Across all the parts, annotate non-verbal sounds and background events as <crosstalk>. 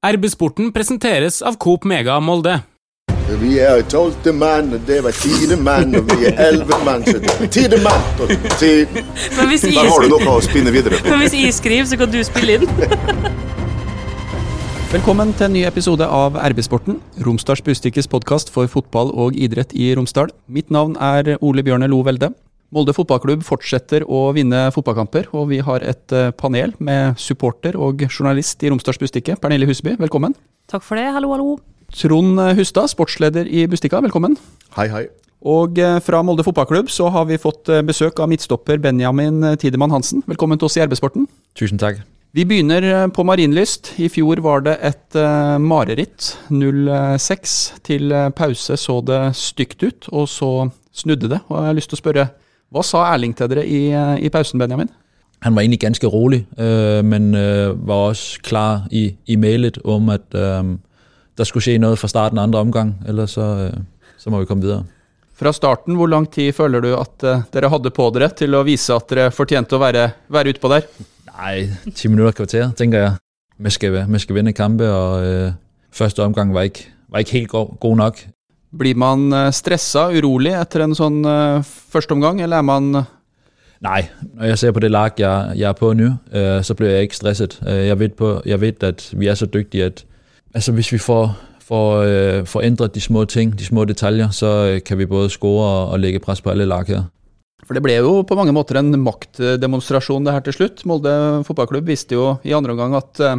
RB-sporten presenteres av Coop Mega Molde. Vi er tolvte mann, og det var tiende mann, og vi er elleve mann, så det er tiende mann. Og Men hvis jeg, har du noe å spinne videre på. men hvis jeg skriver, så kan du spille inn. <laughs> Velkommen til en ny episode av RB-sporten, Romsdals Bustikkes podkast for fotball og idrett i Romsdal. Mitt navn er Ole Bjørne Lo Velde. Molde fotballklubb fortsetter å vinne fotballkamper, og vi har et eh, panel med supporter og journalist i Romsdals Bustikke. Pernille Husby, velkommen. Takk for det. Hallo, hallo. Trond Hustad, sportsleder i Bustikka, velkommen. Hei, hei. Og eh, fra Molde fotballklubb så har vi fått eh, besøk av midtstopper Benjamin Tidemann Hansen. Velkommen til oss i RB-sporten. Tusen takk. Vi begynner eh, på Marienlyst. I fjor var det et uh, mareritt. 0-6. Til eh, pause så det stygt ut, og så snudde det. Og jeg har lyst til å spørre, hva sa Erling til dere i, eh, i pausen, Benjamin? Han var egentlig ganske rolig, øh, men øh, var også klar i, i mailet om at øh, der skulle skje noe fra starten av andre omgang, ellers så, øh, så må vi komme videre. Fra starten, hvor lang tid føler du at eh, dere hadde på dere til å vise at dere fortjente å være, være utpå der? Nei, ti minutter, kvarter, tenker jeg. Vi skal, vi skal vinne kampe, og øh, første omgang var ikke, var ikke helt god, god nok. Blir man eh, stressa, urolig etter en sånn første førsteomgang, eller er man Nei. når jeg ser på det lag, jeg, jeg er på nu, øh, så blir jeg ikke stresset. Øh, jeg, vet, på, jeg vet, at vi er så dyktige at altså, hvis vi får, får, øh, får ændret de små ting, de små detaljer, så kan vi både score og, og legge press på alle lag her. For det ble jo på mange måter en maktdemonstrasjon det her til slutt. Molde fotballklubb visste jo i andre omgang at eh,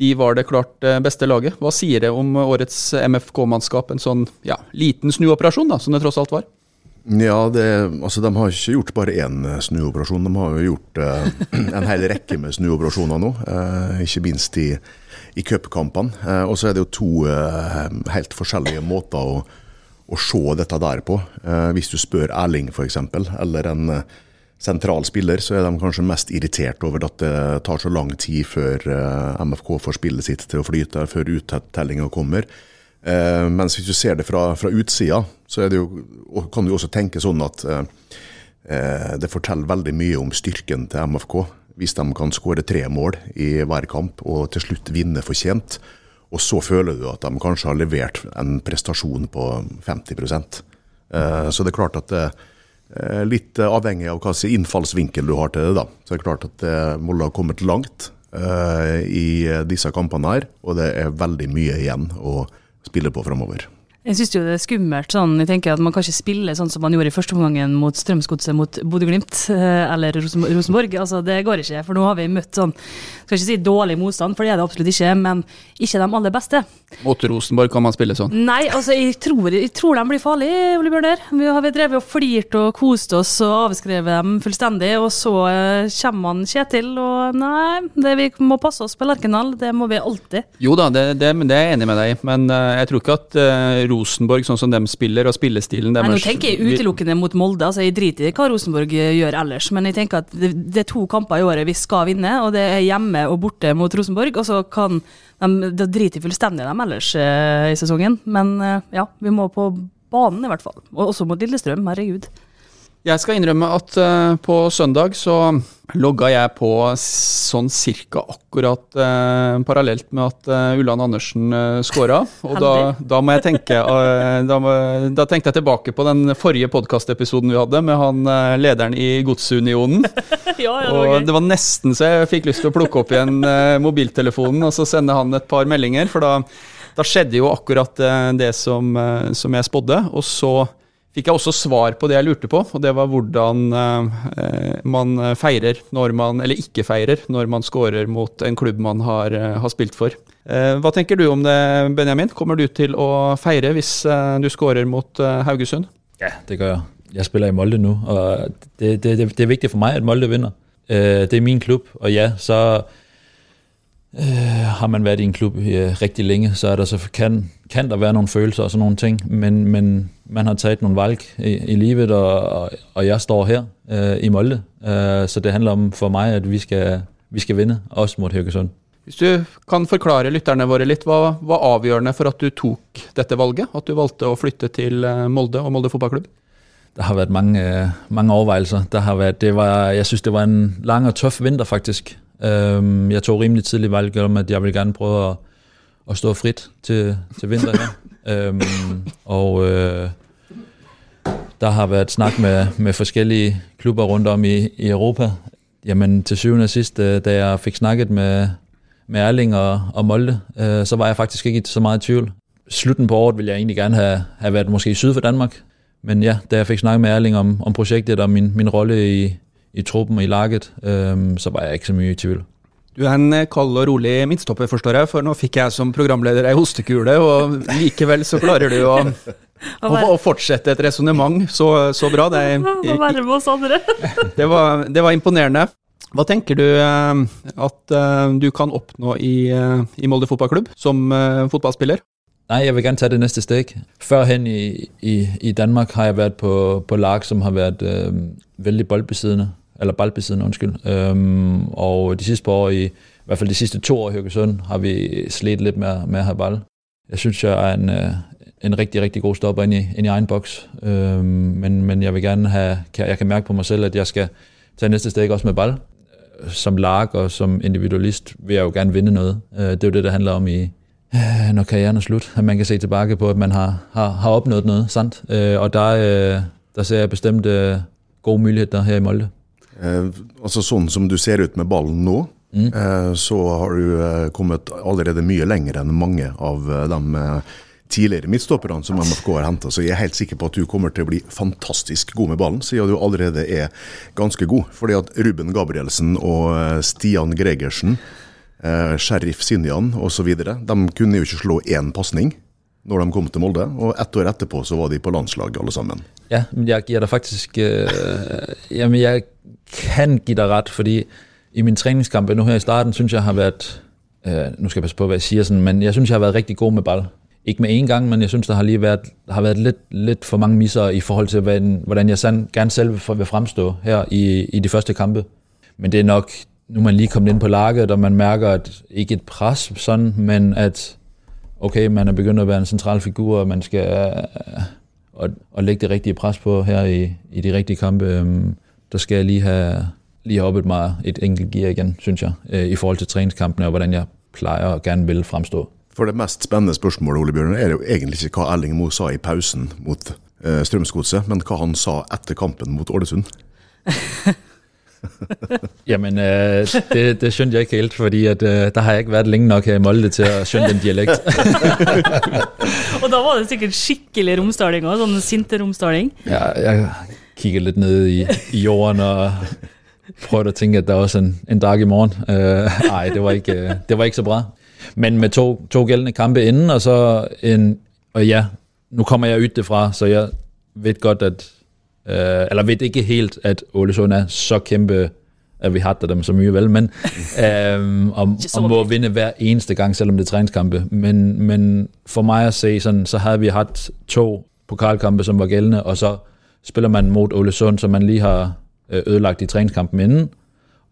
de var det klart eh, beste laget. Hva sier det om årets MFK-mannskap, en sånn ja, liten snuoperasjon, da, som det tross alt var? Ja, det, altså de har ikke gjort bare én eh, snuoperasjon, de har jo gjort eh, <clears throat> en hel rekke med snuoperasjoner nå. Eh, ikke minst i, i cupkampene. Eh, og så er det jo to eh, helt forskjellige måter å, å se dette der på. Eh, hvis du spør Erling f.eks., eller en eh, sentral spiller, så er de kanskje mest irritert over at det tar så lang tid før eh, MFK får spillet sitt til å flyte, før uttellinga kommer. Eh, mens hvis du ser det fra, fra utsida, så det jo, kan du også tenke sånn at eh, eh, det forteller veldig mye om styrken til MFK. Hvis de kan skåre tre mål i hver kamp og til slutt vinne fortjent. Og så føler du at de kanskje har levert en prestasjon på 50 eh, Så det er klart at det er litt avhengig av hva slags innfallsvinkel du har til det. da. Så det er klart at eh, Molde har kommet langt eh, i disse kampene her, og det er veldig mye igjen å spille på framover. Jeg syns jo det er skummelt sånn. Jeg tenker at Man kan ikke spille sånn som man gjorde i første omgang mot Strømsgodset mot Bodø-Glimt eh, eller Rosenborg. Altså, det går ikke. For nå har vi møtt sånn Skal ikke si dårlig motstand, for det er det absolutt ikke, men ikke de aller beste. Mot Rosenborg kan man spille sånn. Nei, altså jeg tror, jeg tror de blir farlige, Ole Bjørner. Vi har drevet og flirt og kost oss og avskrevet dem fullstendig, og så eh, kommer han Kjetil, og nei, det vi må passe oss på Lerkendal, det må vi alltid. Jo da, det, det, det er jeg enig med deg i, men eh, jeg tror ikke at Rosenborg, sånn som de spiller, og spillestilen Nei, nå tenker jeg utelukkende mot Molde. altså Jeg driter i hva Rosenborg eh, gjør ellers, men jeg tenker at det, det er to kamper i året vi skal vinne, og det er hjemme og borte mot Rosenborg. Og så kan de Da driter fullstendig i dem ellers eh, i sesongen, men eh, ja, vi må på banen i hvert fall. Og også mot Lillestrøm, herregud. Jeg skal innrømme at uh, på søndag så logga jeg på sånn cirka akkurat uh, parallelt med at uh, Ulland Andersen uh, scora. Og da, da må jeg tenke da, må, da tenkte jeg tilbake på den forrige podkastepisoden vi hadde med han lederen i Godsunionen. <laughs> ja, Og det var nesten så jeg fikk lyst til å plukke opp igjen mobiltelefonen og så sende han et par meldinger, for da, da skjedde jo akkurat det som, som jeg spådde. Og så fikk jeg også svar på det jeg lurte på, og det var hvordan eh, man feirer når man, eller ikke feirer, når man scorer mot en klubb man har, eh, har spilt for. Eh, hva tenker du om det, Benjamin? Kommer du til å feire hvis eh, du scorer mot eh, Haugesund? Ja, det gør jeg. Jeg spiller i Molde nå, og det, det, det, det er viktig for meg at Molde vinner. Det er min klubb, og ja, så øh, har man været i en klub øh, rigtig længe, så er der så kan, kan der være nogle følelser og sådan nogle ting, men, men man har taget nogle valg i, i livet, og, og, og jeg står her øh, i Molde, øh, så det handler om for mig, at vi skal, vi skal vinde, også mod Haugesund. Hvis du kan forklare lytterne våre litt, hva var avgjørende for at du tok dette valget? At du valgte å flytte til eh, Molde og Molde fotballklubb? Det har vært mange, øh, mange overveielser. Der har været, det var, jeg synes, det var en lang og tøff vinter faktisk. Øhm, jeg tog rimelig tidlig valg om, at jeg ville gerne prøve at at stå frit til, til vinter her. Øhm, og øh, der har været snak med, med forskellige klubber rundt om i, i Europa. Jamen til syvende og sidst, øh, da jeg fik snakket med, med Erling og, og Molde, øh, så var jeg faktisk ikke så meget i tvivl. Slutten på året ville jeg egentlig gerne have, have været måske syd for Danmark. Men ja, da jeg fik snakket med Erling om, om projektet og min, min rolle i, i truppen og i laget, um, så var jeg ikke så mye i tvil. Du er en kald og rolig midtstopper, forstår jeg, for nå fikk jeg som programleder ei hostekule, og likevel så klarer du å, <laughs> å, å fortsette et resonnement så, så, bra. Det, <laughs> Hva verre med oss andre? <laughs> det, var, det var imponerende. Hva tenker du eh, at eh, du kan oppnå i, eh, i Molde fotballklubb som fotballspiller? Nei, jeg vil gerne tage det neste steg. Førhen i, i, i Danmark har jeg vært på, på lag, som har vært øh, veldig boldbesiddende eller boldbesiddende, undskyld. Øhm, og de sidste par år, i, i hvert fald de sidste to år i Høgesund, har vi slet lidt med, med at have bold. Jeg synes, jeg er en, øh, en rigtig, rigtig god stopper ind i, ind i egen boks. Øhm, men, men jeg vil gerne have, kan, jeg kan mærke på mig selv, at jeg skal tage næste steg også med bold. Som lag og som individualist vil jeg jo gerne vinde noget. Øh, det er jo det, det handler om i, øh, når karrieren er slut. At man kan se tilbage på, at man har, har, har opnået noget sandt. og der, der ser jeg bestemt gode muligheder her i Molde. Eh, altså Sånn som du ser ut med ballen nå, mm. eh, så har du eh, kommet allerede mye lenger enn mange av eh, de eh, tidligere midtstopperne som MFK har henta. Så jeg er helt sikker på at du kommer til å bli fantastisk god med ballen, siden du allerede er ganske god. Fordi at Ruben Gabrielsen og eh, Stian Gregersen, Sheriff Sinjan osv., de kunne jo ikke slå én pasning når de kom til Molde, og ett år etterpå så var de på landslag alle sammen. Ja, men jeg gir deg faktisk øh, Jamen, jeg kan gi deg rett, fordi i min treningskamp, nu her i starten, synes jeg har været, øh, nu skal jeg passe på, hvad jeg siger, sådan, men jeg synes, jeg har været rigtig god med ball. Ikke med én gang, men jeg synes, der har lige været, har været lidt, lidt for mange misser i forhold til, hvordan, jeg sand, gerne selv vil fremstå her i, i de første kampe. Men det er nok, nu er man lige kommet ind på laget, og man mærker, at ikke et pres sådan, men at okay, man er begyndt at være en central figur, og man skal øh, og, og lægge det rigtige pres på her i, i de rigtige kampe. Øh, der skal jeg lige have, lige have oppet mig et enkelt gear igen, synes jeg, øh, i forhold til træningskampene, og hvordan jeg plejer og gerne vil fremstå. For det mest spennende spørsmålet Ole Bjørn, er jo egentlig ikke hva Erling Moe sa i pausen mot øh, Strømsgodset, men hva han sa etter kampen mot Ålesund. <laughs> <laughs> Jamen, øh, det, det skjønte jeg ikke helt, fordi at, øh, der har jeg ikke vært lenge nok her i Molde til å skjønne den dialekt. <laughs> og da var det sikkert skikkelig romsdaling òg, sånn sinte romsdaling? Ja, jeg kikker litt ned i, i jorden og prøvde å tenke at det er også en, en dag i morgen. Uh, nei, det var, ikke, det var ikke så bra. Men med to, to gældende kampe innen, og så en Og ja, nå kommer jeg ut fra, så jeg vet godt at Uh, eller vet ikke helt at Ålesund er så kæmpe, at vi hatter dem så mye, vel, men uh, om, om må vinde hver eneste gang, selvom det er træningskampe. Men, men for mig at se, sådan, så havde vi haft to pokalkampe, som var gældende, og så spiller man mot Ålesund, som man lige har øh, ødelagt i træningskampen inden,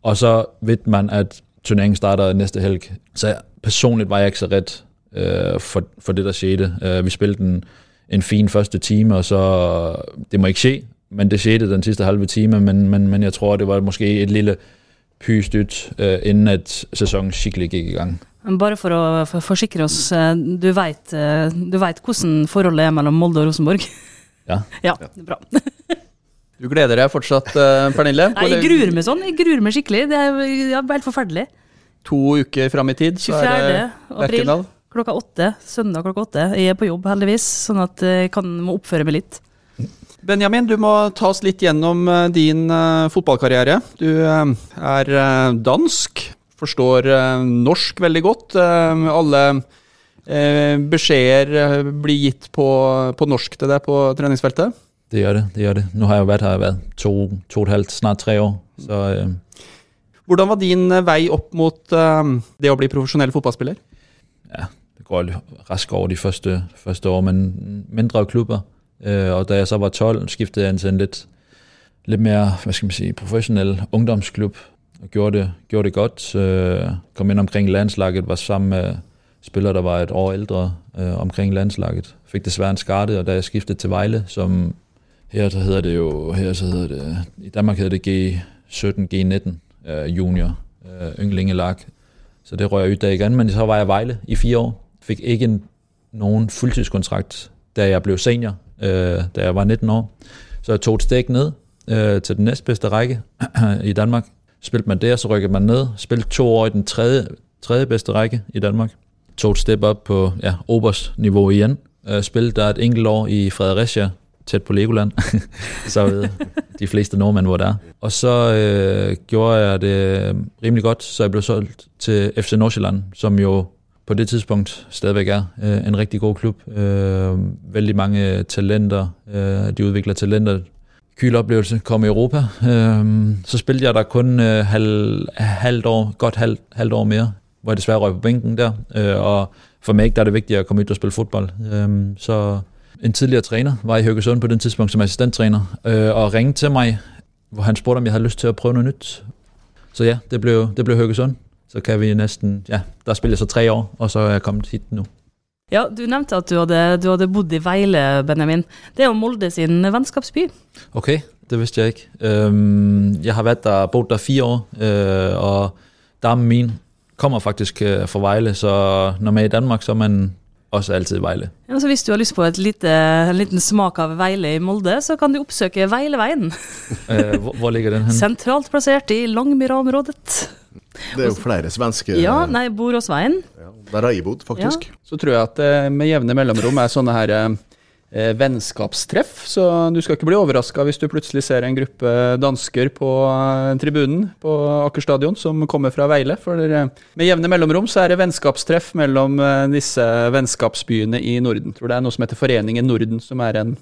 og så ved man, at turneringen starter næste helg. Så personligt var jeg ikke så ret øh, for, for det, der skete. Uh, vi spillede en, en fin første time, og så det må ikke ske, men det skete den sidste halve time, men, men, men jeg tror, det var måske et lille pystyt, uh, inden at sæsonen skikkelig gikk i gang. Bare for å forsikre oss, du veit, du vet hvordan forholdet er mellom Molde og Rosenborg? Ja. <laughs> ja, bra. <laughs> du gleder deg fortsatt, Pernille? Nei, jeg gruer meg sånn. Jeg gruer meg skikkelig. Det er, ja, helt forferdelig. To uker fram i tid, så er det april klokka åtte. Søndag klokka åtte. Jeg er på jobb, heldigvis, sånn at jeg kan, må oppføre meg litt. Benjamin, du må ta oss litt gjennom eh, din uh, fotballkarriere. Du uh, er dansk, forstår norsk veldig godt. alle beskjeder blir gitt på, på, norsk til deg på treningsfeltet? Det gjør det. det gjør det. Nå har jeg vært her vært to, to og et halvt, snart tre år. Så, Hvordan var din vei opp mot det å bli profesjonell fotballspiller? Ja, det går raskt over de første, første år, men mindre klubber. Øh, og da jeg så var 12, skiftede jeg til en lidt, lidt mere, hvad skal man sige, professionel ungdomsklub, og gjorde det, gjorde det godt. Øh, kom ind omkring landslaget, var sammen med spillere, der var et år ældre øh, omkring landslaget. Fik desværre en skade, og da jeg skiftede til Vejle, som her så hedder det jo, her så hedder det, i Danmark hedder det G17, G19 øh, junior, øh, ynglingelag. Så det røg jeg ud af igen, men så var jeg Vejle i fire år, Fik ikke nogen fuldtidskontrakt, da jeg blev senior, øh, da jeg var 19 år. Så jeg tog et stik ned øh, til den næstbedste række <clears throat> i Danmark. Spilte man der, så rykkede man ned. Spilte to år i den tredje, tredje bedste række i Danmark. Tog et step op på ja, Obers niveau igen. Øh, spilte der et enkelt år i Fredericia, tæt på Legoland. <laughs> så ved de fleste nordmænd, hvor der er. Og så øh, gjorde jeg det rimelig godt, så jeg blev solgt til FC Nordsjælland, som jo på det tidspunkt stadigvæk er øh, en rigtig god klub. Øh, vældig mange talenter. Øh, de udvikler talenter. Kyl oplevelse kom i Europa. Øh, så spillede jeg der kun øh, halv, halvt år, godt halv, halvt år mere, hvor jeg desværre røg på bænken der. Øh, og for mig der er det vigtigt at komme ud og spille fodbold. Øh, så en tidligere træner var i Høgesund på den tidspunkt som assistenttræner, øh, og ringede til mig, hvor han spurgte, om jeg havde lyst til at prøve noget nyt. Så ja, det blev, det blev Høgesund så kan vi nesten Ja, der jeg så tre år, og så er jeg kommet hit nå. Ja, Du nevnte at du hadde, du hadde bodd i Veile, Benjamin. Det er jo Molde sin vennskapsby. Ok, det visste jeg ikke. Um, jeg har der, bodd der fire år, uh, og damen min kommer faktisk uh, fra Veile. så når man er i Danmark, så er man også alltid i Veile. Ja, så Hvis du har lyst på et lite, en liten smak av Veile i Molde, så kan du oppsøke Veileveien. uh, <laughs> hvor, hvor ligger den hen? Sentralt plassert i Langmyra-området. Det er jo flere svenske Ja, nei, Boråsveien. Ja, der har jeg bodd, faktisk. Ja. Så tror jeg at det med jevne mellomrom er sånne her eh, vennskapstreff. Så du skal ikke bli overraska hvis du plutselig ser en gruppe dansker på eh, tribunen på Aker stadion som kommer fra Veile. For eh, med jevne mellomrom så er det vennskapstreff mellom eh, disse vennskapsbyene i Norden. Jeg tror det er noe som heter Foreningen Norden, som er en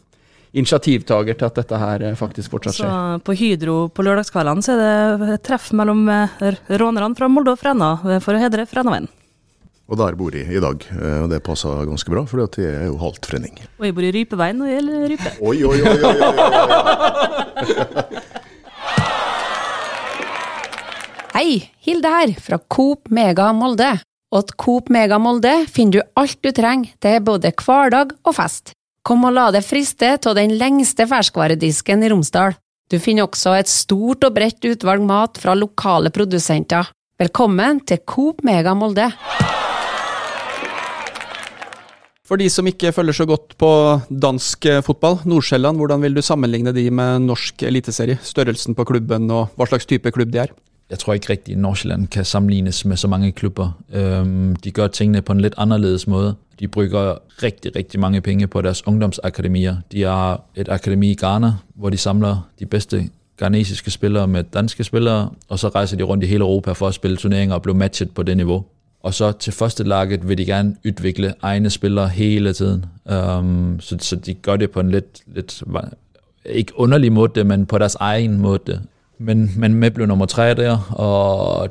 initiativtaker til at dette her eh, faktisk fortsatt skjer. Så på Hydro på lørdagskveldene så er det et treff mellom eh, rånerne fra Molde og Fræna eh, for å hedre Frænaveien. Og der bor jeg i dag, og det passer ganske bra, for jeg er jo halvt frenning. Og jeg bor i Rypeveien og gjelder Rype. Oi, oi, oi, oi, oi, oi. <laughs> Hei, Hilde her, fra Coop Mega Molde. Og at Coop Mega Molde finner du alt du trenger til både hverdag og fest. Kom og la deg friste av den lengste ferskvaredisken i Romsdal. Du finner også et stort og bredt utvalg mat fra lokale produsenter. Velkommen til Coop Mega Molde. For de som ikke følger så godt på dansk eh, fotball, Nordsjælland, hvordan vil du sammenligne de med norsk eliteserie? Størrelsen på klubben og hva slags type klubb de er? Jeg tror ikke riktig Nordsjælland kan sammenlignes med så mange klubber. De gør tingene på en lidt anderledes måde. De bruger rigtig, rigtig mange penge på deres ungdomsakademier. De har et akademi i Ghana, hvor de samler de bedste ghanesiske spillere med danske spillere, og så rejser de rundt i hele Europa for at spille turneringer og blive matchet på det niveau. Og så til første laget vil de gerne udvikle egne spillere hele tiden. Så, de gør det på en lidt, lidt, ikke underlig måde, men på deres egen måde. Men, men med blev nummer tre der, og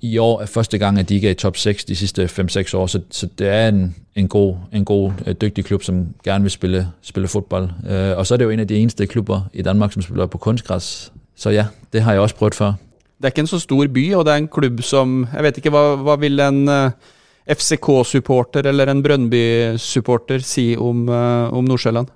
i år er første gang, at de ikke er i top 6 de sidste 5-6 år, så, så det er en, en god, en god, øh, dygtig klub, som gerne vil spille, spille fodbold. Uh, og så er det jo en af de eneste klubber i Danmark, som spiller på kunstgræs. Så ja, det har jeg også prøvet før. Det er ikke en så stor by, og det er en klubb som Jeg vet ikke, hva, hva vil en uh, FCK-supporter eller en Brøndby-supporter si om, uh, om Nordsjælland?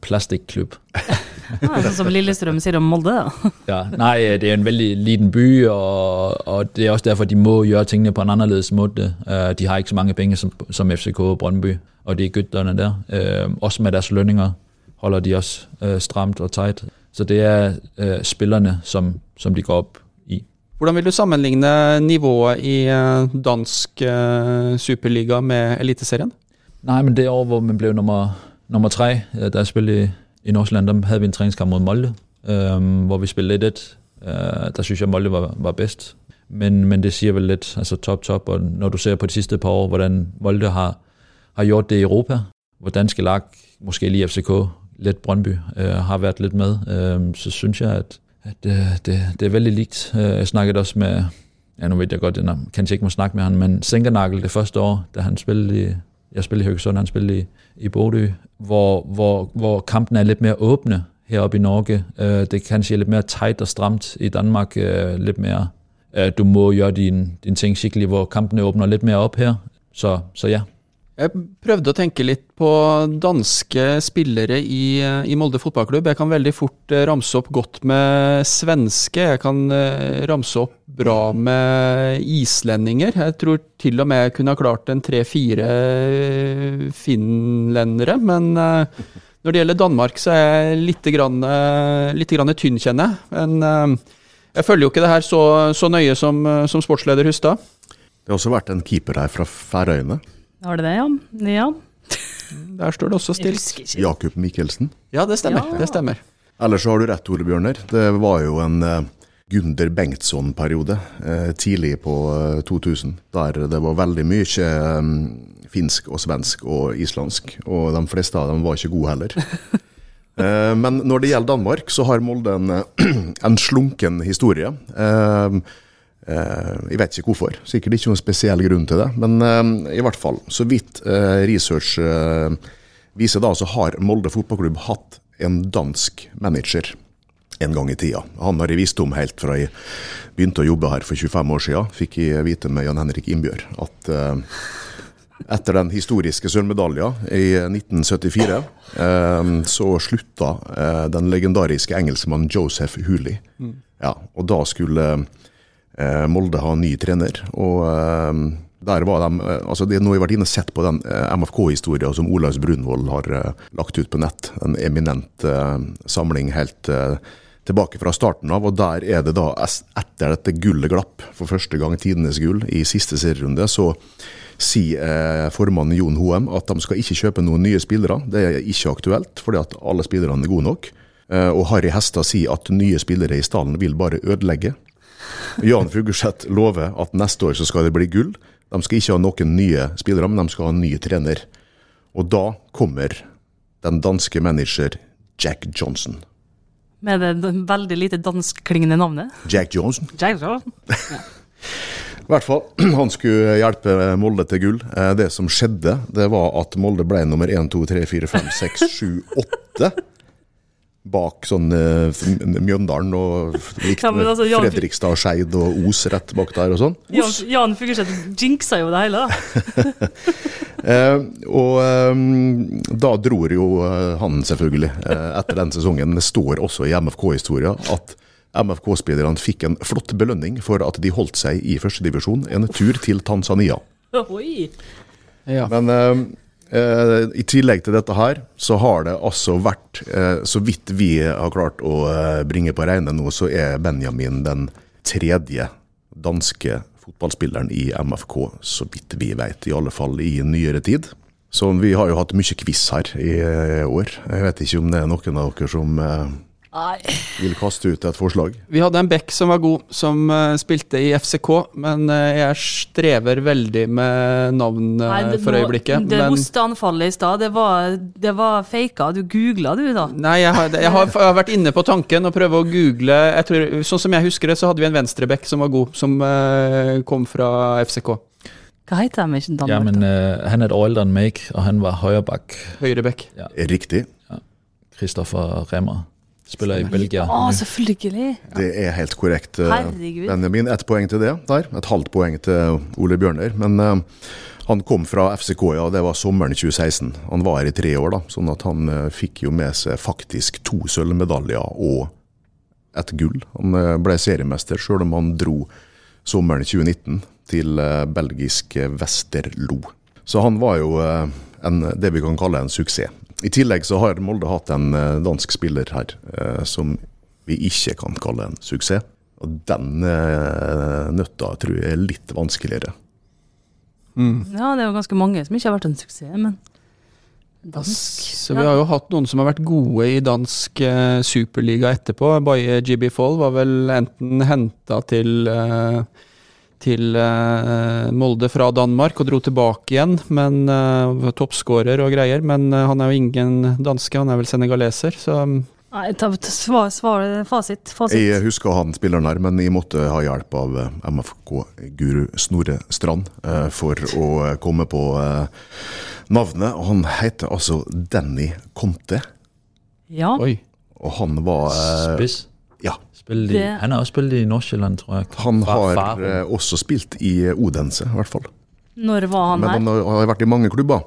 Plastikklubb. <laughs> <laughs> Ja, sånn som Lillestrøm sier om Molde, da. <laughs> Ja, nei, det er en veldig liten by, og, og det er også derfor, de må gjøre tingene på en annerledes måte. Uh, de har ikke så mange penger som, som FCK og Brøndby, og de er gutterne der. Uh, også med deres lønninger holder de også uh, stramt og tight. Så det er spillerne, som, som de går opp i. Hvordan vil du sammenligne nivået i dansk superliga med eliteserien? Nei, men det år, hvor man ble nummer, nummer tre, da jeg spillede i, Nordsjælland, der havde vi en træningskamp mod Molde, øh, hvor vi spillede 1 øh, Der synes jeg, Molde var, var bedst. Men, men det siger vel lidt, altså top, top. Og når du ser på de sidste par år, hvordan Molde har, har gjort det i Europa, hvor danske lag, måske lige FCK, lidt Brøndby, øh, har været lidt med, øh, så synes jeg, at, at øh, det, det er veldig likt. Øh, jeg snakkede også med, ja nu ved jeg godt, jeg kanskje ikke må snakke med ham, men Sinkernagel det første år, da han spillede i, jeg spiller i Haugesund, han spiller i, i Bodø, hvor, hvor, hvor kampen er litt mer åpne her oppe i Norge. Øh, det er kanskje litt mer tight og stramt i Danmark. Øh, lidt mere, øh, du må gjøre din, din ting skikkelig, hvor kampene åpner litt mer opp her. Så, så ja. Jeg prøvde å tenke litt på danske spillere i, i Molde fotballklubb. Jeg kan veldig fort eh, ramse opp godt med svenske. Jeg kan eh, ramse opp bra med islendinger. Jeg tror til og med jeg kunne ha klart en tre-fire eh, finlendere. Men når det gjelder Danmark, så er jeg litt, grann, litt grann tynn, kjenner jeg. Men jeg følger jo ikke det her så, så nøye som, som sportsleder Hustad. Det har også vært en keeper her fra Færøyene. Har det det, ja? ja. Der står det også stilt. Jakob Mikkelsen. Ja, det stemmer. Ja. Det stemmer. Ellers så har du rett, Ole Bjørner. Det var jo en eh, Gunder Bengtsson-periode eh, tidlig på eh, 2000, der det var veldig mye eh, finsk og svensk og islandsk, og de fleste av dem var ikke gode heller. <laughs> Eh, men når det gjelder Danmark, så har Molde en, eh, <clears throat> en slunken historie. Eh, jeg vet ikke hvorfor, sikkert ikke noen spesiell grunn til det, men eh, i hvert fall, så vidt eh, research viser da, så har Molde fotballklubb hatt en dansk manager en gang i tida. Han har jeg visst om helt fra jeg begynte å jobbe her for 25 år siden. Fikk jeg vite med Jan Henrik Innbjørg at etter den historiske sølvmedalja i 1974, eh, så slutta den legendariske engelskmannen Joseph Hooley. Ja, og da skulle eh, Molde en ny trener. Og eh, der var de eh, altså det Nå har jeg vært inne og sett på den MFK-historia som Olaus Brunvoll har lagt ut på nett. En eminent samling helt tilbake fra starten av. Og der er det da, etter dette gullet glapp, for første gang tidenes gull i siste serierunde, så sier formannen Jon Hoem at de skal ikke kjøpe noen nye spillere. Det er ikke aktuelt, fordi at alle spillerne er gode nok. Og Harry Hestad sier at nye spillere i stallen vil bare ødelegge. Jan Fugleseth lover at neste år så skal det bli gull. De skal ikke ha noen nye spillere, men de skal ha en ny trener. Og da kommer den danske manager Jack Johnson. Med det veldig lite danskklingende navnet. Jack Johnson. Jack Johnson. <laughs> I hvert fall, <clears throat> han skulle hjelpe Molde til gull. Eh, Det som skjedde, det var at Molde ble nummer 1, 2, 3, 4, 5, 6, 7, 8. Bak sånn eh, Mjøndalen og likt Ja, altså, Jan- Fredrikstad, Skeid og Os rett bak der og sånn. Jan, Jan Fugleseth jinxa jo det hele, da. <laughs> Eh, og eh, da dror jo eh, han selvfølgelig eh, etter den sesongen. Det står også i MFK-historia at MFK-spillerne fikk en flott belønning for at de holdt seg i førstedivisjon, en tur til Tanzania. Oi. Ja. Men eh, i tillegg til dette her, så har det altså vært, eh, så vidt vi har klart å eh, bringe på regne nå, så er Benjamin den tredje danske fotballspilleren i MFK, så vidt vi vet, i alle fall i nyere tid. Så vi har jo hatt mye quiz her i eh, år. Jeg vet ikke om det er noen av dere som eh, Nei. vil kaste ut et forslag. Vi hadde en back som var god, som uh, spilte i FCK, men uh, jeg strever veldig med navn uh, Nei, det, for øyeblikket. Det men hosteanfallet i stad, det var, det var faka. Du googla, du, da. Nei, jeg har, jeg, har, jeg har vært inne på tanken å prøve å google jeg tror, Sånn som jeg husker det, så hadde vi en venstreback som var god, som kom fra FCK. Hva heter han ikke Danmark? Ja, men han er et make, og han var høyreback. Høyreback. Riktig. Christopher Remmer. Spiller i Belgia. Å, selvfølgelig! Det er helt korrekt, eh, Herregud. Benjamin. Ett poeng til det der. Et halvt poeng til Ole Bjørner. Men uh, han kom fra FCK, ja, det var sommeren 2016. Han var her i tre år, da, sånn at han uh, fikk jo med seg faktisk to sølvmedaljer og et gull. Han uh, ble seriemester, sjøl om han dro sommeren 2019 til belgisk Westerlo. Så han var jo en, det vi kan kalle en suksess. I tillegg så har Molde hatt en eh, dansk spiller her eh, som vi ikke kan kalle en suksess. Og den eh, nøtta tror jeg er litt vanskeligere. Ja, det er jo ganske mange som ikke har vært en suksess, men Dansk. Så vi har jo hatt noen som har vært gode i dansk eh, superliga etterpå. Baye GB Fall var vel enten henta til eh, til eh, Molde fra Danmark og dro tilbake igjen, men uh, toppskårer og greier. Men eh, han er jo ingen danske, han er vel senegaleser, så mm, Nei, ta, svar, svar, fasit. fasit. Jeg husker han spilleren her, men jeg måtte ha hjelp av eh, MFK-guru Snorre Strand eh, for å eh, komme på eh, navnet. Og han heter altså Danny Conte, Ja. oi. og han var Spiss. Ja. Spillet i, Det- han har også spilt i Nordsjælland, tror jeg. Han har Farum. eh, også spilt i Odense, i hvert fall. Når var han Men her? han har vært i mange klubber.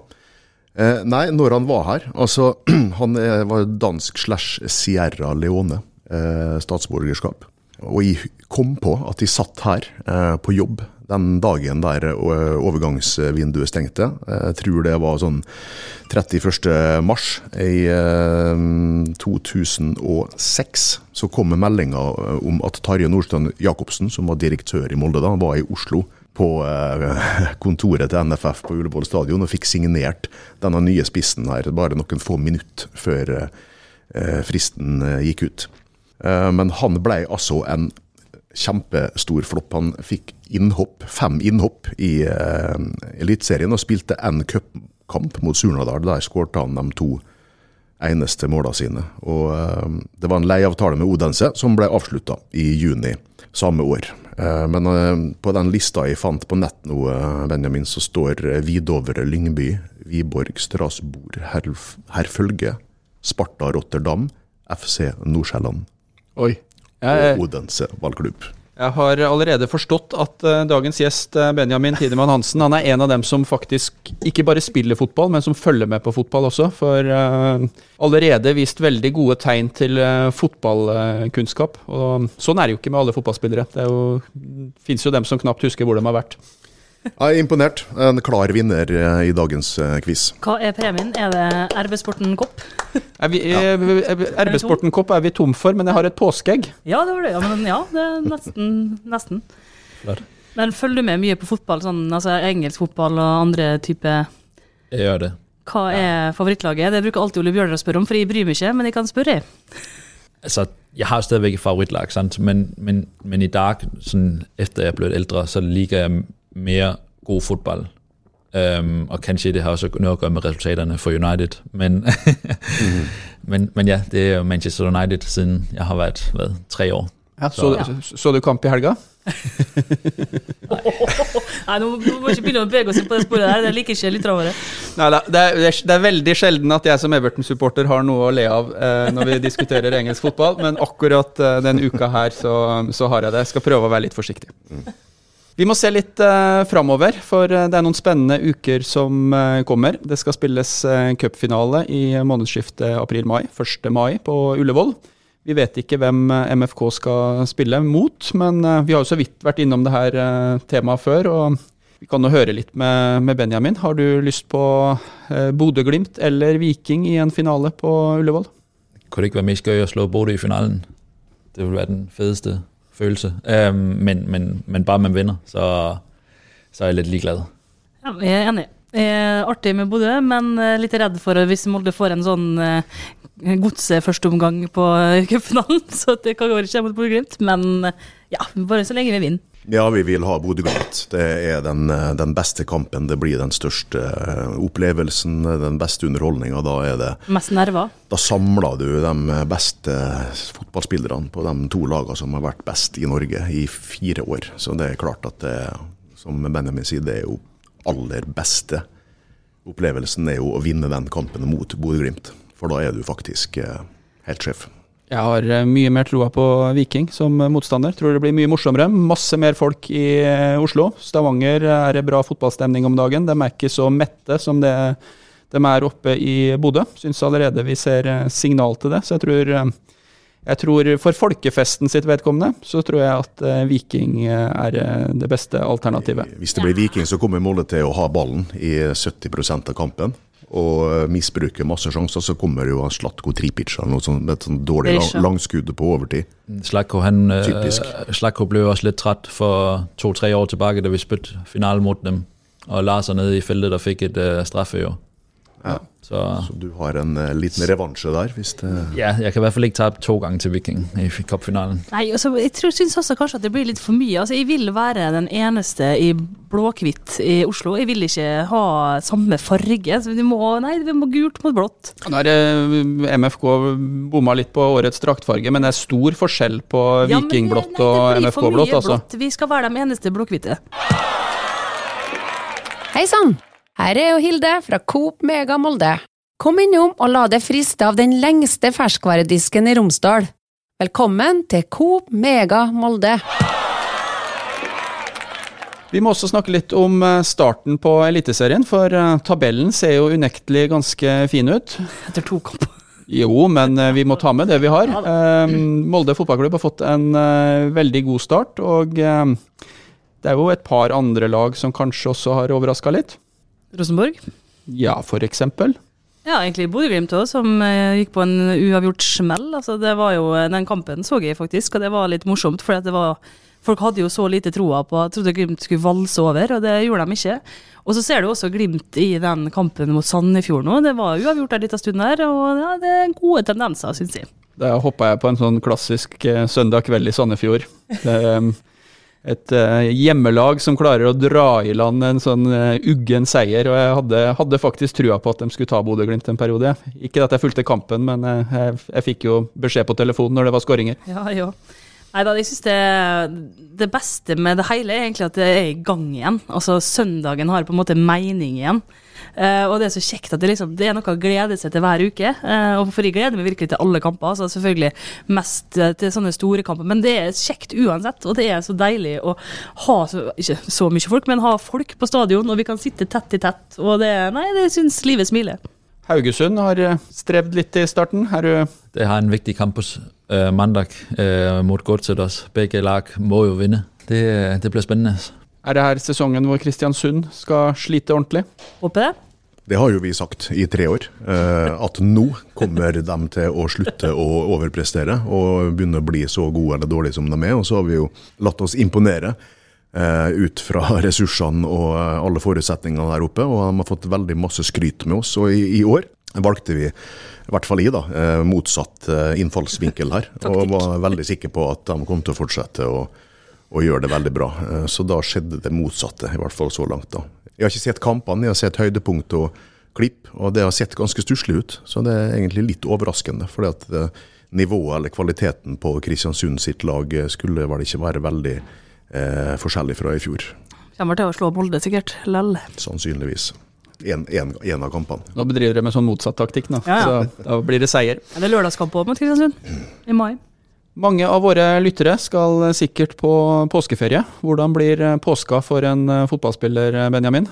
Eh, nei, når han var her Altså, <clears throat> han er, var dansk slash Sierra Leone eh, statsborgerskap. Og jeg kom på at jeg satt her eh, på jobb den dagen der overgangsvinduet stengte. Jeg tror det var sånn 31. mars i eh, 2006. Så kom meldinga om at Tarjei Nordstrand Jacobsen, som var direktør i Molde da, var i Oslo på kontoret til NFF på Ullevål stadion og fikk signert denne nye spissen her bare noen få minutter før fristen gikk ut. Men han ble altså en kjempestor flopp. Han fikk innhopp, fem innhopp i uh, Eliteserien og spilte en cupkamp mot Surnadal. Der skårte han de to eneste målene sine. Og uh, Det var en leieavtale med Odense som ble avslutta i juni samme år. Uh, Men på den lista jeg fant på nett nå, Benjamin, så står Vidovre Lyngby, Viborg, Strasbourg, Herfølge, Sparta Rotterdam, FC Nordsjælland Oi. Jeg, og Odense ballklubb. jeg har allerede forstått at uh, dagens gjest, eh, Benjamin Tidemann Hansen, han er en av dem som faktisk ikke bare spiller fotball, men som følger med på fotball også. For uh, allerede vist veldig gode tegn til uh, fotballkunnskap. og sånn er det jo ikke med alle fotballspillere. Det fins jo dem som knapt husker hvor de har vært. Jeg er imponert. En klar vinner eh, i dagens eh, quiz. Hva er premien? Er det RB-sporten Kopp? Er vi- eh, RB-sporten Kopp er vi tom for, men jeg har et påskeegg. Ja, det var det. Ja, men ja, det er nesten. nesten. Men følger du med mye på fotball, sånn, altså engelsk fotball og andre typer Jeg gjør det. Hva er favorittlaget? Det bruker alltid Ole Bjørnar spørre om, for jeg bryr meg ikke, men jeg kan spørre. Altså, jeg har stadigvæk et favorittlag, sant? Men, men, men i dag, sådan, etter jeg er blitt eldre, så liker jeg mere god fodbold. Øhm, og kanskje det har også noget at gøre med resultaterne for United. Men, <laughs> men, men ja, det er Manchester United, siden jeg har været, hvad, tre år. Ja, så, Ja. så, så du kamp i helga? Nei, nå nå må vi ikke begynne å bevege oss på det sporet der, det liker ikke lytterne våre. Det det er- det er veldig sjelden at jeg som Everton-supporter har noe å le av eh, når vi diskuterer engelsk fotball, men akkurat eh, denne uka her så, så har jeg det. Jeg skal prøve å være litt forsiktig. Vi må se litt uh, framover, for eh, det er noen spennende uker som uh, kommer. Det skal spilles uh, cupfinale i månedsskiftet april-mai, 1. mai på Ullevål. Vi vet ikke hvem MFK skal spille mot, men uh, vi har jo så vidt vært innom det her temaet før. og vi kan jo høre litt med, med Benjamin. Har du lyst på Bodø-Glimt eller Viking i en finale på Ullevål? Kunne ikke være mest gøy å slå Bodø i finalen? Det ville være den fedeste følelse. Øh, men, men, men bare man vinner, så, så er jeg litt ligeglad. Ja, jeg er enig. Er artig med Bodø, men eh, litt redd for hvis Molde får en sånn eh, godse førsteomgang på eh, cupfinalen, <laughs> så det kan gå ikke mot Bodø-Glimt. Men eh, ja, bare så lenge vi vinner. Ja, vi vil ha Bodø-Glimt. Det er den, eh, den beste kampen. Det blir den største eh, opplevelsen, den beste underholdninga. Da, er det- Mest nerver. da samler du de beste fotballspillerne på de to lagene som har vært best i Norge i fire år. Så det er klart at det, som Benjamin sier, det er jo aller beste opplevelsen er jo å vinne den kampen mot Bodø-Glimt. For da er du faktisk eh, helt sjef. Jeg har eh, mye mer troa på Viking som eh, motstander. Tror det blir mye morsommere. Masse mer folk i eh, Oslo. Stavanger er bra fotballstemning om dagen. De er ikke så mette som det de er oppe i Bodø. Syns allerede vi ser signal til det. Så jeg tror, jeg tror for folkefesten sitt vedkommende, så tror jeg at eh, Viking eh, er eh, det beste alternativet. Hvis det blir Viking, så kommer Molde til å ha ballen i 70% av kampen. Og misbruke masse sjanser, så kommer jo Slatko Tripic eller noe sånt, med et sånt dårlig lang, langskudd på overtid. Slatko, han, Typisk. Slagko blev også litt træt for to-tre år tilbake da vi spilte finalen mot dem. Og Lars er nede i feltet og fikk et uh, straffe jo. Ja. Så Så du har en uh, liten revansje der, hvis det ja, jeg kan i hvert fall ikke tape to ganger til Viking i cupfinalen. Nei, altså, jeg tror, synes også kanskje at det blir litt for mye. Altså, jeg vil være den eneste i blå-hvitt i Oslo. Jeg vil ikke ha samme farge. Så vi må, nei, vi må gult mot blått. Nå er det MFK bomma litt på årets draktfarge, men det er stor forskjell på Ja, vikingblått og MFK-blått. altså. blått. Vi skal være de eneste blå-hvite. Hei sann! Her er jo Hilde fra Coop Mega Molde. Kom innom og la deg friste av den lengste ferskvaredisken i Romsdal. Velkommen til Coop Mega Molde. Vi må også snakke litt om eh, starten på Eliteserien, for eh, tabellen ser jo unektelig ganske fin ut. Etter to kamper. Jo, men eh, vi må ta med det vi har. Molde fotballklubb har fått en veldig god start, og det er jo et par andre lag som kanskje også har overraska litt. Rosenborg. Ja, for eksempel. Ja, egentlig Bodø-Glimt òg, som eh, gikk på en uavgjort smell. Altså, det var jo, Den kampen så jeg faktisk, og det var litt morsomt. For det var, folk hadde jo så lite troa på at trodde Glimt skulle valse over, og det gjorde de ikke. Og så ser du også Glimt i den kampen mot Sandefjord nå. Det var uavgjort en liten stund der, og ja, det er gode tendenser, syns jeg. Da hoppa jeg på en sånn klassisk eh, søndag kveld i Sandefjord. Det et uh, hjemmelag som klarer å dra i land en sånn uh, uggen seier. Og jeg hadde, hadde faktisk trua på at de skulle ta Bodø-Glimt en periode. Ikke at jeg fulgte kampen, men uh, jeg, jeg fikk jo beskjed på telefonen når det var skåringer. Ja, ja. Nei da, jeg synes det, det beste med det hele er egentlig at det er i gang igjen. Altså Søndagen har på en måte mening igjen. Eh, og det er så kjekt at det, liksom, det er noe å glede seg til hver uke. Uh, og for jeg gleder meg virkelig til alle kamper. Altså selvfølgelig mest eh, til sånne store kamper, men det er kjekt uansett. Og det er så deilig å ha så, ikke så mye folk, men ha folk på stadion, og vi kan sitte tett i tett. Og det, nei, det syns livet smiler. Haugesund har strevd litt i starten. Er du Det har en viktig kamp øh, mandag mot Godset. Begge lag må jo vinne. Det, det blir spennende. Er det her sesongen hvor Kristiansund skal slite ordentlig? Håper det. Det har jo vi sagt i tre år, eh, at nå kommer de til å slutte å overprestere og begynne å bli så gode eller dårlige som de er. Og så har vi jo latt oss imponere eh, ut fra <laughs> ressursene og eh, alle forutsetningene der oppe. Og de har fått veldig masse skryt med oss. Og i, år valgte vi, i hvert fall i, da, eh, motsatt innfallsvinkel her. og var veldig sikker på at de kom til å fortsette å, å gjør det veldig bra. Eh, Så da skjedde det motsatte, i hvert fall så langt. da. Jeg har ikke sett kampene, jeg har sett høydepunkt og klipp, og det har sett ganske stusslig ut. Så det er egentlig litt overraskende, fordi at eh, nivået eller kvaliteten på Kristiansund sitt lag eh, skulle vel ikke være veldig eh, forskjellig fra i fjor. Kommer til å slå Molde, sikkert. Lell. Sannsynligvis. En, en, en av kampene. Nå bedriver dere med sånn motsatt taktikk, nå. Ja, ja. så da blir det seier. Ja, Det er lørdagskamp òg mot Kristiansund. I mai. Mange av våre lyttere skal sikkert på påskeferie. Hvordan blir påska for en eh, fotballspiller, eh, Benjamin?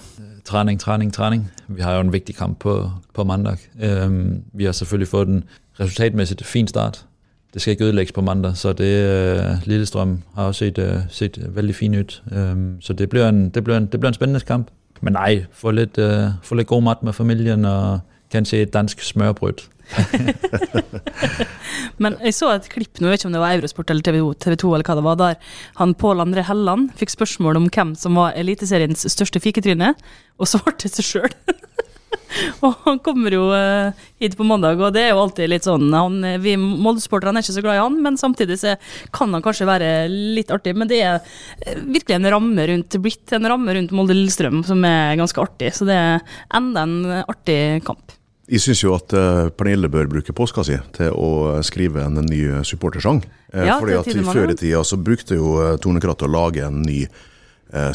Trening, trening, trening. Vi har jo en viktig kamp på, på mandag. Um, vi har selvfølgelig fått en resultatmessig fin start. Det skal ikke ødelegges på mandag, så det uh, Lillestrøm har også sett, uh, set veldig fin ut. Um, så det blir, en, det, blir en, det blir, en spennende kamp. Men nei, få litt, uh, få litt god mat med familien og kanskje et dansk smørbrød. <laughs> Men jeg så et klipp nå, jeg vet ikke om det var Eurosport eller TV 2, TV 2 eller hva det var, der han Pål André Helland fikk spørsmål om hvem som var Eliteseriens største fiketryne, og svarte seg sjøl. <laughs> og han kommer jo eh, hit på mandag, og det er jo alltid litt sånn han, Vi Molde-sporterne er ikke så glad i han, men samtidig så kan han kanskje være litt artig. Men det er eh, virkelig en ramme rundt blitt en ramme rundt Molde-Lillestrøm som er ganske artig, så det er enda en artig kamp. Jeg syns jo at uh, Pernille bør bruke påska si til å skrive en ny supportersang. Uh, Ja, fordi at i Før i tida så brukte jo uh, Tone Kratt å lage en ny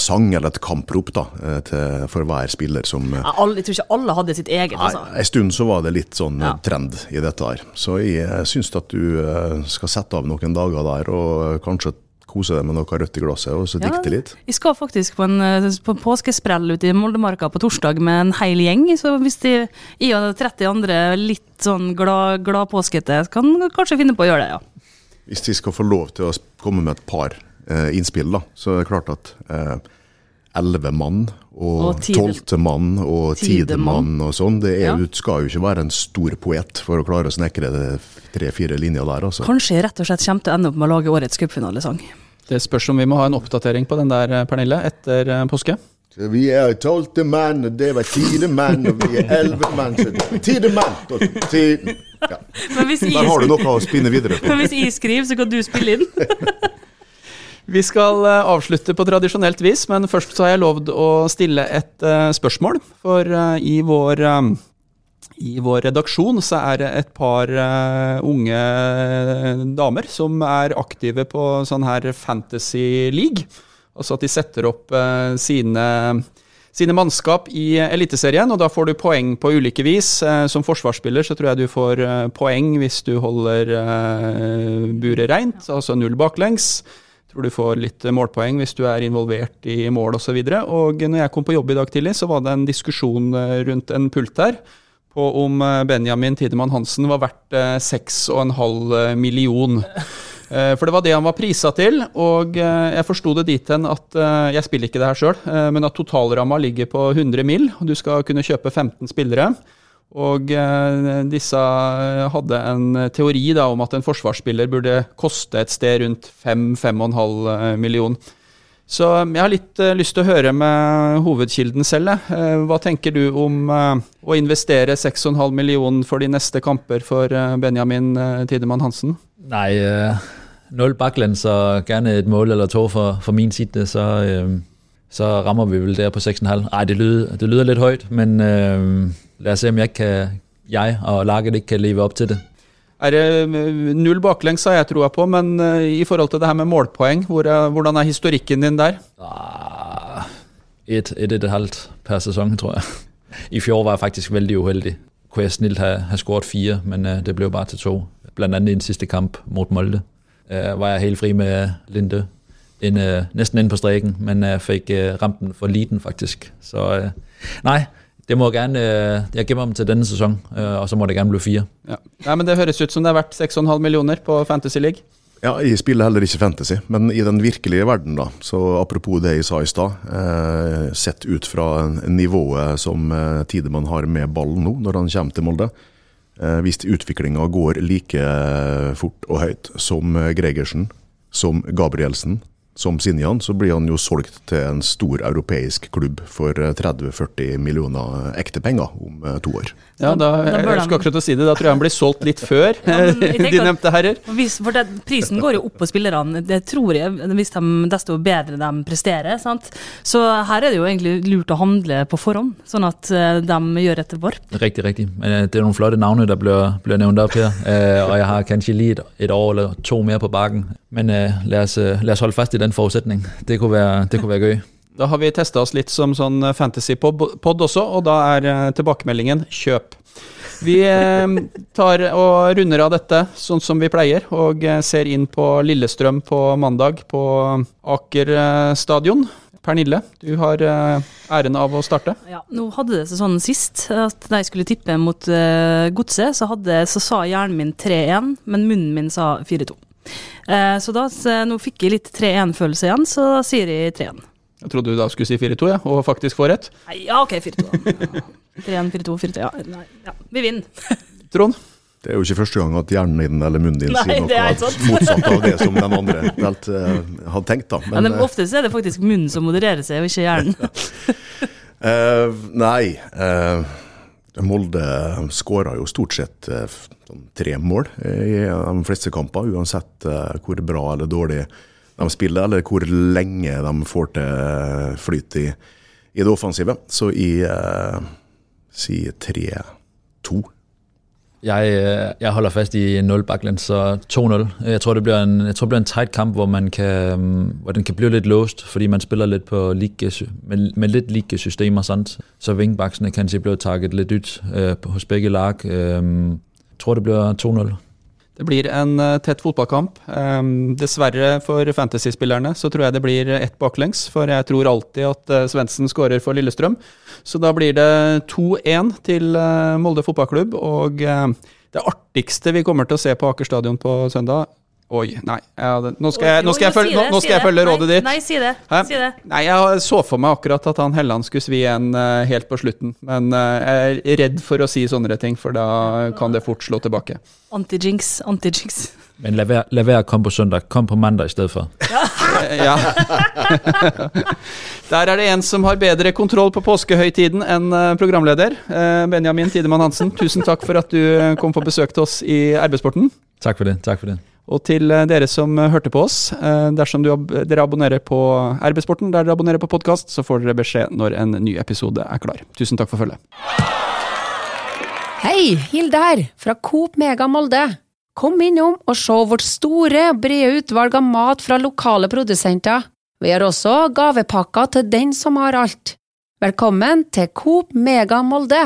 sang, eller et kamprop, da, til, for hver spiller som Ja, alle, jeg tror ikke alle hadde sitt eget, Nei, altså. En stund så var det litt sånn Ja. trend i dette her. Så jeg syns at du skal sette av noen dager der, og kanskje kose deg med noe rødt i glasset, og så Ja, dikte litt. Jeg skal faktisk på en, eh, på en påskesprell ute i Moldemarka på torsdag med en hel gjeng. Så hvis de, jeg og 30 andre litt sånn glad, påskete, kan kanskje finne på å gjøre det, ja. Hvis de skal få lov til å komme med et par eh, innspill, da, så er det klart at eh, elleve mann og tolvte mann og Tidemann. og sånn, det er, Ja. skal jo ikke være en stor poet for å klare å snekre tre-fire linjer der, altså. Kanskje jeg rett og slett kommer til å ende opp med å lage årets cupfinalesang. Det spørs om vi må ha en oppdatering på den der, eh, Pernille, etter eh, påske. Så vi er tolvte mann, og det var tidemann, og vi er elleve mann, så tidemann! og Ti... Ja. Men hvis jeg, Der har du noe å spinne videre på. <laughs> men hvis jeg skriver, så kan du spille inn. <laughs> Vi skal eh, avslutte på tradisjonelt vis, men først så har jeg lovd å stille et spørsmål. For i vår i vår redaksjon så er det et par uh, unge damer som er aktive på sånn her Fantasy League. Altså at de setter opp uh, sine, sine mannskap i Eliteserien, og da får du poeng på ulike vis. Uh, som forsvarsspiller så tror jeg du får poeng hvis du holder buret reint, altså null baklengs. Tror du får litt målpoeng hvis du er involvert i mål osv. Og, så og når jeg kom på jobb i dag tidlig, så var det en diskusjon rundt en pult her på om eh, Benjamin Tidemann Hansen var verdt 6,5 million. For det var det han var prisa til, og jeg forsto det dit hen at Jeg spiller ikke det her sjøl, men at totalramma ligger på 100 mill. Du skal kunne kjøpe 15 spillere. Og eh, disse hadde en teori da, om at en forsvarsspiller burde koste et sted rundt 5-5,5 millioner. million. Så jeg har litt uh, lyst til å høre med hovedkilden selv. Uh, hva tenker du om uh, å investere 6,5 millioner for de neste kamper for Benjamin Tidemann Hansen? Nei, null baklengs og gjerne et mål eller to for, for min side, så, så rammer vi vel der på 6,5. Nei, det lyder, det lyder litt høyt, men La oss se om jeg, kan, jeg og laget ikke kan leve opp til det. Er det eh, null baklengs, har jeg troa på, men eh, i forhold til det her med målpoeng, hvordan er historikken din der? Ah, et, et, et, halvt per sesong, tror jeg. I fjor var jeg faktisk veldig uheldig. Kunne jeg snilt ha, ha skåret fire, men det ble bare til to. Blant annet i den siste kamp mot Molde. Var jeg helt fri med Linde. Uh, nesten inn på streken, men jeg fikk ramt den for liten, faktisk. Så nei, det må gjerne, øh, Jeg gemmer dem til denne sesong, øh, og så må det gjerne bli fire. Ja. ja. men Det høres ut som det er verdt 6,5 millioner på Fantasy League. Ja, Jeg spiller heller ikke Fantasy, men i den virkelige verden, da, så apropos det jeg sa i stad, eh, sett ut fra nivået som eh, Tidemann har med ballen nå, når han kommer til Molde, eh, hvis utviklinga går like fort og høyt som Gregersen, som Gabrielsen, som Sinjan, så blir han jo solgt til en stor europeisk klubb for 30-40 eh, millioner ekte penger om eh, to år. Ja, da, jeg, jeg skal akkurat å si det, da tror jeg han blir solgt litt før ja, <laughs> de nevnte herrer. Hvis, for det, Prisen går jo opp på spillerne, det tror jeg, hvis de, desto bedre de presterer. sant? Så her er det jo egentlig lurt å handle på forhånd, sånn at eh, de gjør et varp. Riktig, riktig. Men det er noen flotte navn der blir, blir nevnt opp her, og jeg har kanskje litt et år eller to mer på baken. Men la oss, la oss holde fast i det den forutsetning. Det kunne være, det kunne være gøy. Da har vi testa oss litt som sånn fantasy-pod også, og da er eh, tilbakemeldingen kjøp. Vi eh, tar og runder av dette sånn som vi pleier, og eh, ser inn på Lillestrøm på mandag på Aker stadion. Pernille, du har æren av å starte. Ja, nå hadde det seg sånn sist at da jeg skulle tippe mot uh, Godset, så, så, sa hjernen min 3-1, men munnen min sa 4-2. Eh, så da, så nå fikk jeg litt 3-1-følelse igjen, så da sier jeg 3-1. Jeg trodde du da skulle si 4-2, ja, og faktisk få rett. Nei, ja, ok, 4-2. 3-1, 4-2, 4-2. Ja, nei, ja, vi vinner. <laughs> Trond? Det er jo ikke første gang at hjernen din eller munnen din Nei, sier noe <laughs> motsatt av det som den andre helt, uh, hadde tenkt. da. Men, men ofte er det faktisk munnen som modererer seg, og ikke hjernen. uh, <laughs> nei. Uh, Molde skåra jo stort sett uh, tre mål i de fleste kamper, uansett uh, hvor bra eller dårlig de spiller, eller hvor lenge de får til flyt i, i det offensive. Så jeg eh, sier 3-2. Jeg, jeg, holder fast i 0 baklengs, så 2-0. Jeg tror det blir en, det bliver en tight kamp hvor, man kan, hvor den kan bli litt låst, fordi man spiller litt på league, med, med, lidt like systemer. Sant? Så vingbaksene kanskje blir takket litt ut øh, hos begge lag. Jeg tror det blir 2-0. Det blir en uh, tett fotballkamp. Um, dessverre for fantasyspillerne så tror jeg det blir ett baklengs, for jeg tror alltid at uh, Svendsen skårer for Lillestrøm. Så da blir det 2-1 til uh, Molde fotballklubb. Og det artigste vi kommer til å se på Aker stadion på søndag, Oi, nei. Ja, nå skal jeg, nå skal jeg, følge, nå, nå skal jeg følge rådet ditt. Nei, si det. Nei, Jeg så for meg akkurat at han Helland skulle svi en uh, helt på slutten. Men uh, jeg er redd for å si sånne ting, for da kan det fort slå tilbake. Anti-jinx, anti-jinx. Men lever, å komme på søndag. Kom på mandag i stedet for. Ja. <laughs> Der er det en som har bedre kontroll på påskehøytiden enn eh, programleder. Benjamin Tidemann Hansen, tusen takk for at du kom på besøk til oss i RB-sporten. Takk for det. takk for det. Og til eh, dere som eh, hørte på oss, eh, dersom du, dere abonnerer på RB-sporten der dere abonnerer på podkast, så får dere beskjed når en ny episode er klar. Tusen takk for følget. Hei, Hilde her, fra Coop Mega Molde. Kom innom og se vårt store, brede utvalg av mat fra lokale produsenter. Vi har også gavepakker til den som har alt. Velkommen til Coop Mega Molde!